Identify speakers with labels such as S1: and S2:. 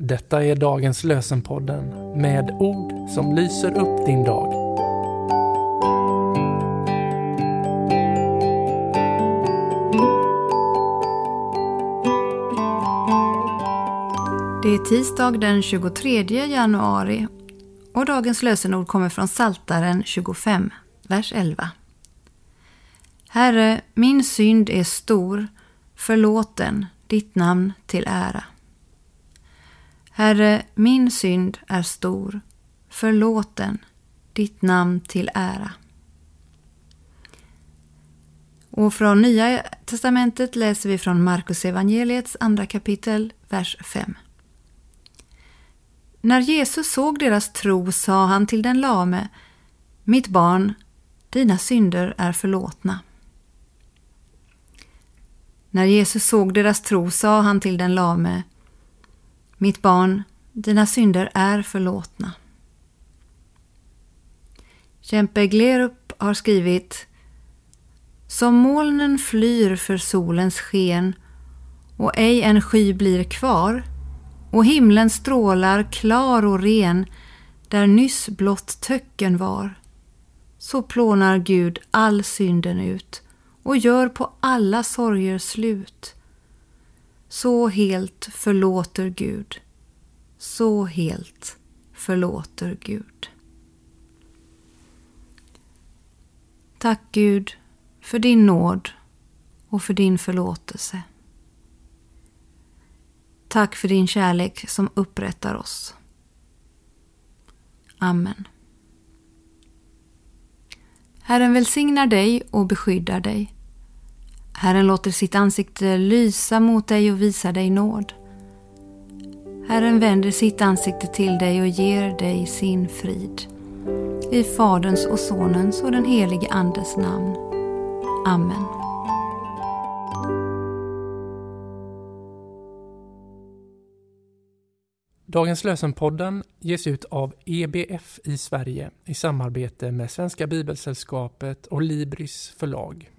S1: Detta är dagens lösenpodden med ord som lyser upp din dag.
S2: Det är tisdag den 23 januari och dagens lösenord kommer från Saltaren 25, vers 11. Herre, min synd är stor, förlåt den, ditt namn till ära. Herre, min synd är stor, förlåt den, ditt namn till ära. Och från Nya testamentet läser vi från Markus evangeliets andra kapitel, vers 5. När Jesus såg deras tro sa han till den lame, Mitt barn, dina synder är förlåtna. När Jesus såg deras tro sa han till den lame, mitt barn, dina synder är förlåtna. Kempe Glerup har skrivit Som molnen flyr för solens sken och ej en sky blir kvar och himlen strålar klar och ren där nyss blott töcken var. Så plånar Gud all synden ut och gör på alla sorger slut. Så helt förlåter Gud. Så helt förlåter Gud. Tack Gud för din nåd och för din förlåtelse. Tack för din kärlek som upprättar oss. Amen. Herren välsignar dig och beskyddar dig. Herren låter sitt ansikte lysa mot dig och visar dig nåd. Herren vänder sitt ansikte till dig och ger dig sin frid. I Faderns och Sonens och den helige Andes namn. Amen.
S1: Dagens lösenpodden ges ut av EBF i Sverige i samarbete med Svenska Bibelsällskapet och Libris förlag.